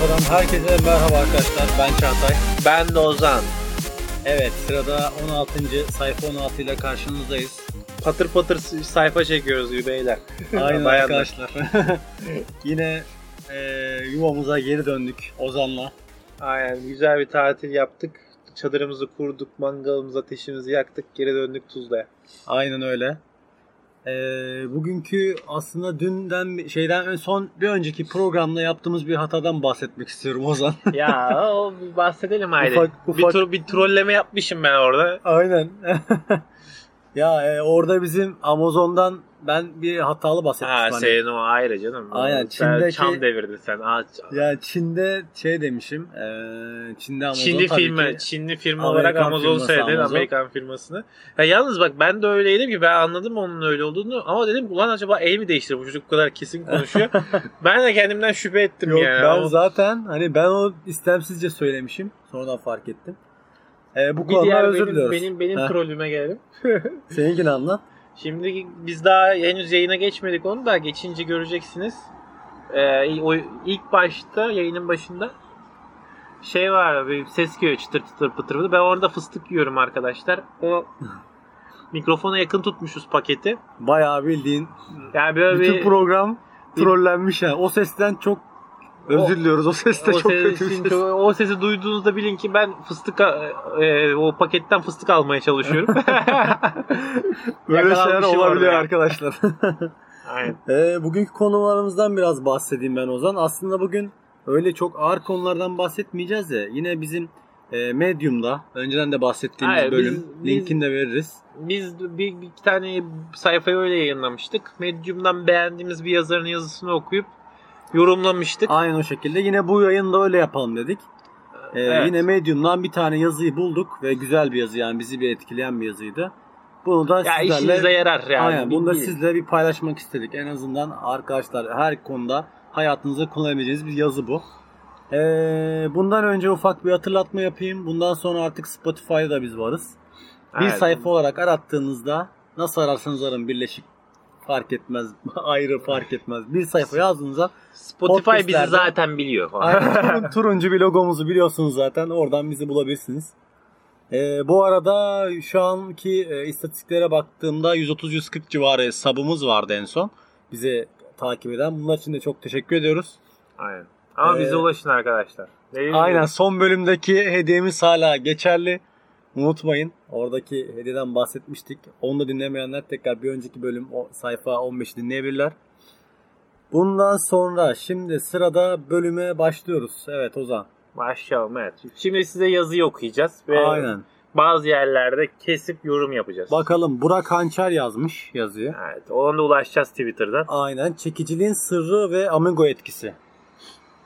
Sayfadan herkese merhaba arkadaşlar. Ben Çağatay. Ben de Ozan. Evet sırada 16. sayfa 16 ile karşınızdayız. Patır patır sayfa çekiyoruz gibi beyler. Aynen Bayanlar. arkadaşlar. Yine e, yuvamıza geri döndük Ozan'la. Aynen güzel bir tatil yaptık. Çadırımızı kurduk, mangalımızı, ateşimizi yaktık, geri döndük Tuzla'ya. Aynen öyle. E, bugünkü aslında dünden şeyden son bir önceki programda yaptığımız bir hatadan bahsetmek istiyorum Ozan. ya o bahsedelim haydi. Ufak- ufak- Bir, tur, bir trolleme yapmışım ben orada. Aynen. ya e, orada bizim Amazon'dan ben bir hatalı bahsetmiştim. Ha hani. senin o ayrı canım. Aynen, Sen Çin'deki- Çam devirdin sen. Aa, Ya Çin'de şey demişim. E, Çin'de Amazon Çinli tabii firma, ki- Çinli firma Amerikan olarak Amazon söyledin. Amerikan firmasını. Ya yalnız bak ben de öyleydim ki ben anladım onun öyle olduğunu ama dedim ulan acaba el mi değiştirdi bu çocuk bu kadar kesin konuşuyor. ben de kendimden şüphe ettim Yok yani. ben Ama zaten hani ben o istemsizce söylemişim. Sonradan fark ettim. E, bu bir konuda özür benim, diliyoruz. benim, benim Heh. trollüme gelelim. Seninkini anlat. Şimdi biz daha henüz yayına geçmedik onu da geçince göreceksiniz. Ee, o ilk başta yayının başında şey var bir ses geliyor çıtır çıtır pıtır pıtır. Ben orada fıstık yiyorum arkadaşlar. O mikrofona yakın tutmuşuz paketi. Bayağı bildiğin Yani böyle bütün bir program trollenmiş yani. O sesten çok özür diliyoruz. O ses de o, çok kötü bir ses. o sesi duyduğunuzda bilin ki ben fıstık e, o paketten fıstık almaya çalışıyorum. Böyle şeyler olabiliyor orada. arkadaşlar. Aynen. Ee, bugünkü konularımızdan biraz bahsedeyim ben Ozan. Aslında bugün öyle çok ağır konulardan bahsetmeyeceğiz de yine bizim e, Medium'da önceden de bahsettiğimiz Hayır, bölüm biz- linkini de veririz. Biz bir, bir iki tane sayfayı öyle yayınlamıştık. Medium'dan beğendiğimiz bir yazarın yazısını okuyup yorumlamıştık. Aynen o şekilde. Yine bu yayında öyle yapalım dedik. Ee, Evet. Yine Medium'dan bir tane yazıyı bulduk ve güzel bir yazı yani bizi bir etkileyen bir yazıydı. Bunu da ya sizlerle işinize yarar yani. Aynen bunu da sizle bir paylaşmak istedik. En azından arkadaşlar her konuda hayatınızda kullanabileceğiniz bir yazı bu. Ee, bundan önce ufak bir hatırlatma yapayım. Bundan sonra artık Spotify'da biz varız. Bir Evet. sayfa olarak arattığınızda nasıl ararsanız arın birleşik fark etmez. ayrı fark etmez. Bir sayfa yazdığınızda Spotify bizi zaten biliyor aynen turun- turuncu bir logomuzu biliyorsunuz zaten. Oradan bizi bulabilirsiniz. Ee, bu arada şu anki e, istatistiklere baktığımda 130-140 civarı sabımız vardı en son. Bizi takip eden. Bunlar için de çok teşekkür ediyoruz. Aynen. Ama Ee, bize ulaşın arkadaşlar. Değil mi? Aynen son bölümdeki hediyemiz hala geçerli. Unutmayın. Oradaki hediyeden bahsetmiştik. Onu da dinlemeyenler tekrar bir önceki bölüm o sayfa 15'i dinleyebilirler. Bundan sonra şimdi sırada bölüme başlıyoruz. Evet Ozan. Başlayalım evet. Şimdi size yazıyı okuyacağız ve Aynen. bazı yerlerde kesip yorum yapacağız. Bakalım Burak Hançer yazmış yazıyı. Evet, ona da ulaşacağız Twitter'dan. Aynen. Çekiciliğin sırrı ve amigo etkisi.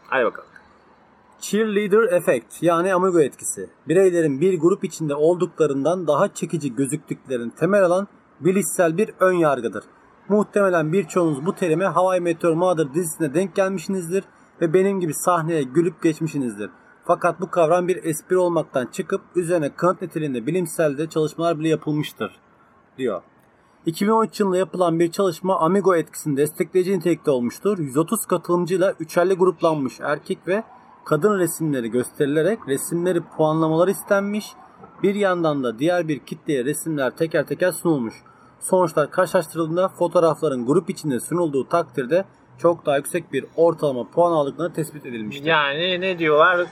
Hadi bakalım. Cheerleader Effect yani amigo etkisi. Bireylerin bir grup içinde olduklarından daha çekici gözüktüklerini temel alan bilişsel bir ön yargıdır. Muhtemelen birçoğunuz bu terime Hawaii Meteor Mother dizisine denk gelmişsinizdir ve benim gibi sahneye gülüp geçmişsinizdir. Fakat bu kavram bir espri olmaktan çıkıp üzerine kanıt niteliğinde bilimsel de çalışmalar bile yapılmıştır diyor. 2013 yılında yapılan bir çalışma Amigo etkisini destekleyici nitelikte olmuştur. 130 katılımcıyla üçerli gruplanmış erkek ve kadın resimleri gösterilerek resimleri puanlamaları istenmiş. Bir yandan da diğer bir kitleye resimler teker teker sunulmuş. Sonuçlar karşılaştırıldığında fotoğrafların grup içinde sunulduğu takdirde çok daha yüksek bir ortalama puan aldıkları tespit edilmiştir. Yani ne diyorlar?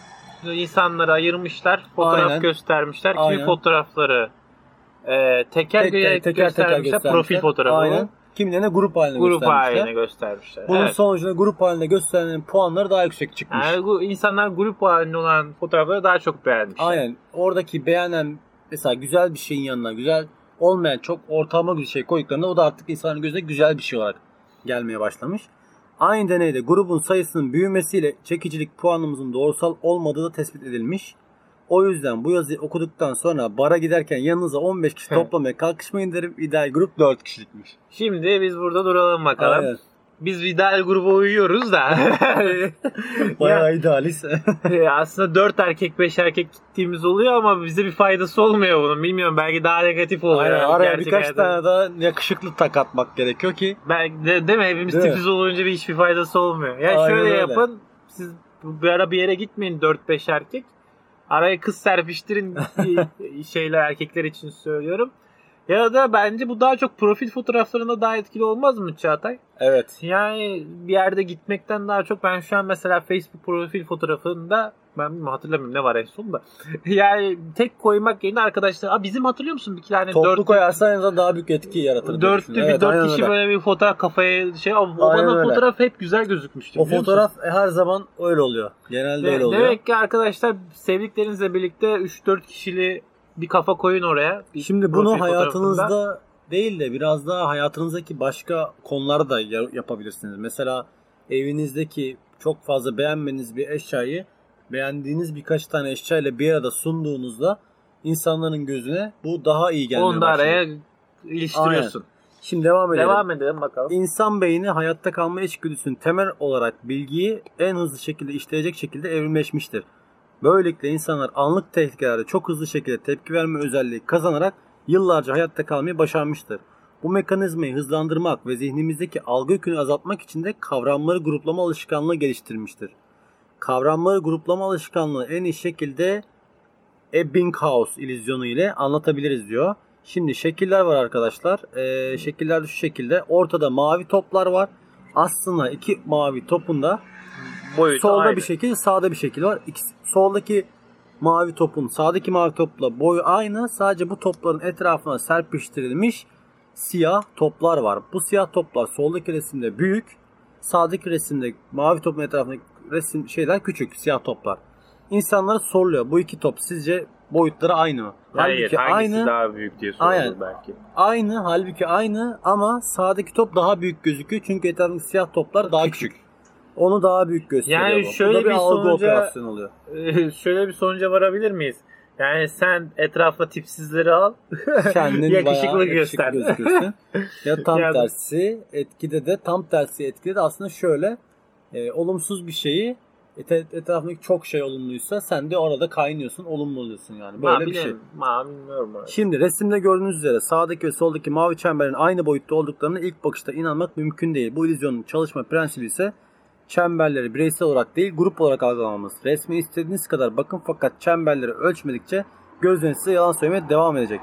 İnsanları ayırmışlar, fotoğraf Aynen. göstermişler. Kimi Aynen. fotoğrafları e, teker, Tek- teker teker göstermişler, göstermişler. profil fotoğrafı. Aynen. Kimilerine grup halinde Grup göstermişler. haline göstermişler. Bunun evet. sonucunda grup halinde gösterilen puanları daha yüksek çıkmış. Yani insanlar grup halinde olan fotoğrafları daha çok beğenmişler. Aynen. Oradaki beğenen mesela güzel bir şeyin yanına güzel olmayan çok ortalama bir şey koyduklarında o da artık insanın gözüne güzel bir şey olarak gelmeye başlamış. Aynı deneyde grubun sayısının büyümesiyle çekicilik puanımızın doğrusal olmadığı da tespit edilmiş. O yüzden bu yazıyı okuduktan sonra bara giderken yanınıza 15 kişi toplamaya kalkışmayın derim. İdeal grup 4 kişilikmiş. Şimdi biz burada duralım bakalım. Aynen. Biz Vidal gruba uyuyoruz da. Bayağı. Ya aslında 4 erkek 5 erkek gittiğimiz oluyor ama bize bir faydası olmuyor bunun. Bilmiyorum belki daha negatif oluyor. Aynen, Yani araya birkaç hayatta. tane daha yakışıklı tak atmak gerekiyor ki Belki de, değil mi? Hepimiz Değil mi? tifiz olunca bir hiçbir faydası olmuyor. Ya Aynen şöyle öyle. yapın. Siz bir ara bir yere gitmeyin 4-5 erkek. Araya kız serpiştirin şeyler erkekler için söylüyorum. Ya da bence bu daha çok profil fotoğraflarında daha etkili olmaz mı Çağatay? Evet. Yani bir yerde gitmekten daha çok ben şu an mesela Facebook profil fotoğrafında ben bilmiyorum, hatırlamıyorum ne var en son da. yani tek koymak yerine arkadaşlar Aa, bizim hatırlıyor musun bir tane Toplu dört, koyarsan en azından daha büyük etki yaratır. dörtlü bir Evet, dört kişi öyle. böyle bir fotoğraf kafaya şey o, Aynen bana öyle. fotoğraf hep güzel gözükmüştü. O biliyor musun? fotoğraf her zaman öyle oluyor. Genelde De- öyle oluyor. Demek ki arkadaşlar sevdiklerinizle birlikte 3-4 kişili bir kafa koyun oraya. Şimdi bunu hayatınızda değil de biraz daha hayatınızdaki başka konularda da ya- yapabilirsiniz. Mesela evinizdeki çok fazla beğenmeniz bir eşyayı beğendiğiniz birkaç tane eşya ile bir arada sunduğunuzda insanların gözüne bu daha iyi gelmeye onu da başlıyor. araya iliştiriyorsun. Şimdi devam edelim. Devam edelim bakalım. İnsan beyni hayatta kalma içgüdüsünün temel olarak bilgiyi en hızlı şekilde işleyecek şekilde evrimleşmiştir. Böylelikle insanlar anlık tehlikelerde çok hızlı şekilde tepki verme özelliği kazanarak yıllarca hayatta kalmayı başarmıştır. Bu mekanizmayı hızlandırmak ve zihnimizdeki algı yükünü azaltmak için de kavramları gruplama alışkanlığı geliştirmiştir. Kavramları gruplama alışkanlığı en iyi şekilde Ebbinghaus illüzyonu ile anlatabiliriz diyor. Şimdi şekiller var arkadaşlar. Ee, şekiller şu şekilde. Ortada mavi toplar var. Aslında iki mavi topun da Boyutu solda aynı. bir şekil, sağda bir şekil var. İkisi, soldaki mavi topun sağdaki mavi topla boyu aynı. Sadece bu topların etrafına serpiştirilmiş siyah toplar var. Bu siyah toplar soldaki resimde büyük, sağdaki resimde mavi topun etrafındaki resim şeyler küçük siyah toplar. İnsanlara soruluyor bu iki top sizce boyutları aynı mı? Hayır, Halbuki hangisi aynı, daha büyük diye sorulur Aynen. belki. aynı halbuki aynı ama sağdaki top daha büyük gözüküyor çünkü etrafındaki siyah toplar daha küçük. Onu daha büyük gösteriyor Yani bu. Bu şöyle da bir, bir algı sonuca- operasyonu oluyor. Şöyle bir sonuca varabilir miyiz? Yani sen etrafa tipsizleri al. Kendin Yakışıklı göster. ya tam Yani- tersi etkide de tam tersi etkide de aslında şöyle e, olumsuz bir şeyi et, etrafındaki çok şey olumluysa sen de orada kaynıyorsun olumlu oluyorsun yani böyle Ma, bir şey. Ma, bilmiyorum. abi. Şimdi resimde gördüğünüz üzere sağdaki ve soldaki mavi çemberin aynı boyutta olduklarına ilk bakışta inanmak mümkün değil. Bu illüzyonun çalışma prensibi ise çemberleri bireysel olarak değil grup olarak algılamamız. Resme istediğiniz kadar bakın fakat çemberleri ölçmedikçe gözleriniz size yalan söylemeye devam edecek.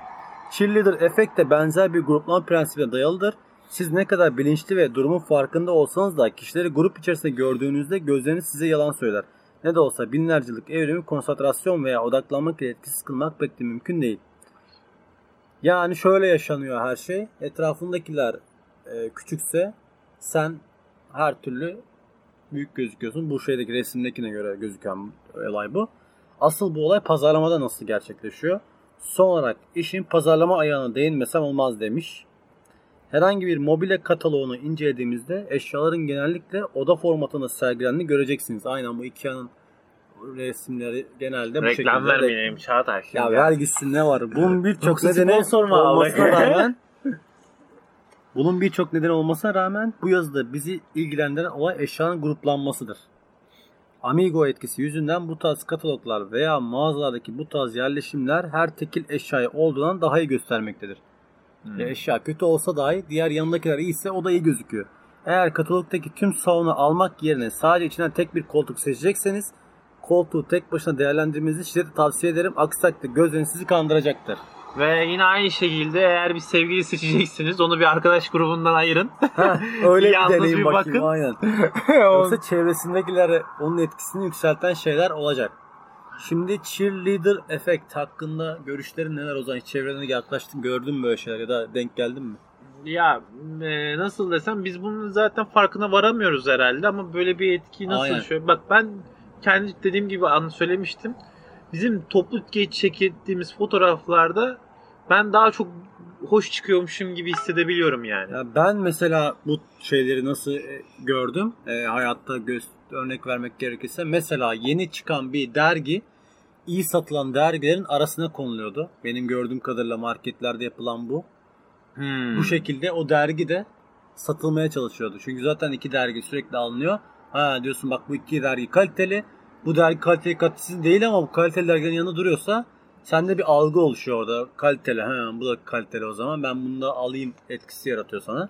Cheerleader efekt de benzer bir gruplama prensibine dayalıdır. Siz ne kadar bilinçli ve durumun farkında olsanız da kişileri grup içerisinde gördüğünüzde gözleriniz size yalan söyler. Ne de olsa binlerce yıllık evrimi konsantrasyon veya odaklanmak ile etkisiz kılmak pek de mümkün değil. Yani şöyle yaşanıyor her şey. Etrafındakiler e, küçükse sen her türlü büyük gözüküyorsun. Bu şeydeki resimdekine göre gözüken olay bu. Asıl bu olay pazarlamada nasıl gerçekleşiyor? Son olarak işin pazarlama ayağına değinmesem olmaz demiş. Herhangi bir mobilya kataloğunu incelediğimizde eşyaların genellikle oda formatında sergilendiğini göreceksiniz. Aynen bu Ikea'nın resimleri genelde bu şekilde. Reklam vermeyelim Çağatay. Ya vergisi ne var? Bunun birçok nedeni olmasına rağmen bunun birçok nedeni olmasına rağmen bu yazıda bizi ilgilendiren olay eşyanın gruplanmasıdır. Amigo etkisi yüzünden bu tarz kataloglar veya mağazalardaki bu tarz yerleşimler her tekil eşyayı olduğundan daha iyi göstermektedir. Hmm. E, eşya kötü olsa dahi diğer yanındakiler iyiyse o da iyi gözüküyor. Eğer katalogdaki tüm salonu almak yerine sadece içinden tek bir koltuk seçecekseniz koltuğu tek başına değerlendirmenizi şiddetle tavsiye ederim. Aksi takdirde gözleriniz sizi kandıracaktır. Ve yine aynı şekilde eğer bir sevgili seçeceksiniz onu bir arkadaş grubundan ayırın. Öyle bir Yalnız deneyim bir bakayım. bakın. Aynen. Yoksa çevresindekilere onun etkisini yükselten şeyler olacak. Şimdi cheerleader efekt hakkında görüşlerin neler o zaman? Hiç çevrene yaklaştın gördün mü böyle şeyler ya da denk geldin mi? ya e, nasıl desem biz bunun zaten farkına varamıyoruz herhalde ama böyle bir etki nasıl Aynen. şöyle bak ben kendi dediğim gibi an söylemiştim. Bizim toplu geç çekildiğimiz fotoğraflarda ben daha çok hoş çıkıyormuşum gibi hissedebiliyorum yani. Ya ben mesela bu şeyleri nasıl e, gördüm e, hayatta göz örnek vermek gerekirse mesela yeni çıkan bir dergi iyi satılan dergilerin arasına konuluyordu. Benim gördüğüm kadarıyla marketlerde yapılan bu. Hmm. Bu şekilde o dergi de satılmaya çalışıyordu. Çünkü zaten iki dergi sürekli alınıyor. Ha diyorsun bak bu iki dergi kaliteli. Bu dergi kaliteli kalitesiz değil ama bu kaliteli dergilerin yanında duruyorsa sende bir algı oluşuyor orada. Kaliteli. Ha bu da kaliteli o zaman ben bunu da alayım etkisi yaratıyor sana.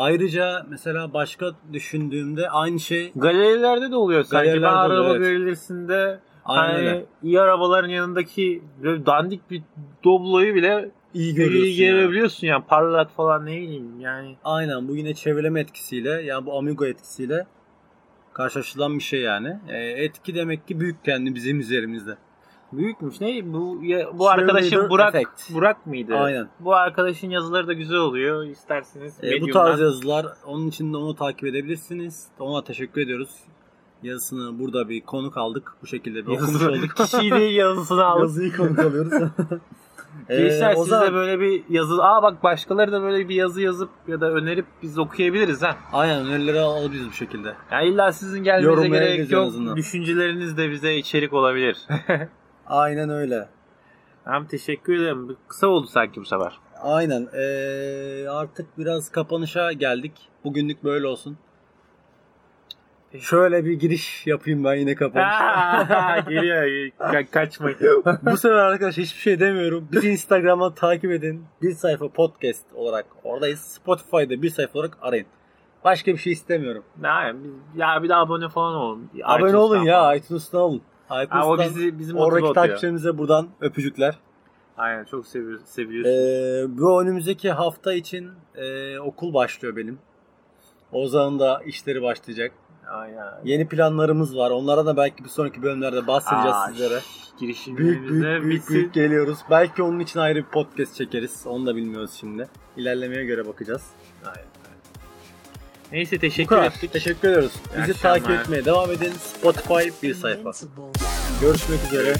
Ayrıca mesela başka düşündüğümde aynı şey Galerilerde de oluyor sanki. Ben Galerilerde oluyor, araba evet. Aynen hani öyle. iyi arabaların yanındaki böyle dandik bir Doblo'yu bile iyi iyi görüyorsun. yani. görebiliyorsun yani. Parlak falan ne bileyim yani. Aynen bu yine çevreleme etkisiyle yani bu Amigo etkisiyle karşılaşılan bir şey yani. E, etki demek ki büyük kendi bizim üzerimizde. Büyükmüş. Ne bu ya, bu arkadaşın Burak effect. Burak mıydı? Aynen. Bu arkadaşın yazıları da güzel oluyor. İsterseniz E, bu tarz yazılar onun için de onu takip edebilirsiniz. Ona teşekkür ediyoruz. Yazısını burada bir konuk aldık. Bu şekilde bir okumuş olduk. Kişiyi değil yazısını aldık. Yazıyı konuk alıyoruz. Gençler Ee, siz de zaman- böyle bir yazı... Aa bak başkaları da böyle bir yazı yazıp ya da önerip biz okuyabiliriz ha. Aynen önerileri alabiliriz bu şekilde. Yani illa sizin gelmenize gerek yok. azından. Düşünceleriniz de bize içerik olabilir. Aynen öyle. Hem teşekkür ederim. Kısa oldu sanki bu sefer. Aynen. Ee, artık biraz kapanışa geldik. Bugünlük böyle olsun. Şöyle bir giriş yapayım ben yine kapanışa. Geliyor. Ka- kaçmayın. Bu sefer arkadaşlar hiçbir şey demiyorum. Bizi Instagram'dan takip edin. Bir sayfa podcast olarak oradayız. Spotify'da bir sayfa olarak arayın. Başka bir şey istemiyorum. Ya, biz- ya bir de abone falan olun. Abone olun ya falan. iTunes'tan olun. Ha, iTunes'tan o bizi, bizi motive oradaki atıyor. takipçilerimize buradan öpücükler. Aynen çok seviyoruz. seviyoruz. Ee, bu önümüzdeki hafta için e, okul başlıyor benim. Ozan'ın da işleri başlayacak. Aynen. Yeni planlarımız var. Onlara da belki bir sonraki bölümlerde bahsedeceğiz Aa, sizlere. Büyük Girişimlerimizde büyük büyük, bitsin. büyük geliyoruz. Belki onun için ayrı bir podcast çekeriz. Onu da bilmiyoruz şimdi. İlerlemeye göre bakacağız. Aynen. Neyse teşekkür ettik. Teşekkür ediyoruz. İyi Bizi akşamlar. takip etmeye devam edin. Spotify bir sayfa. Görüşmek üzere.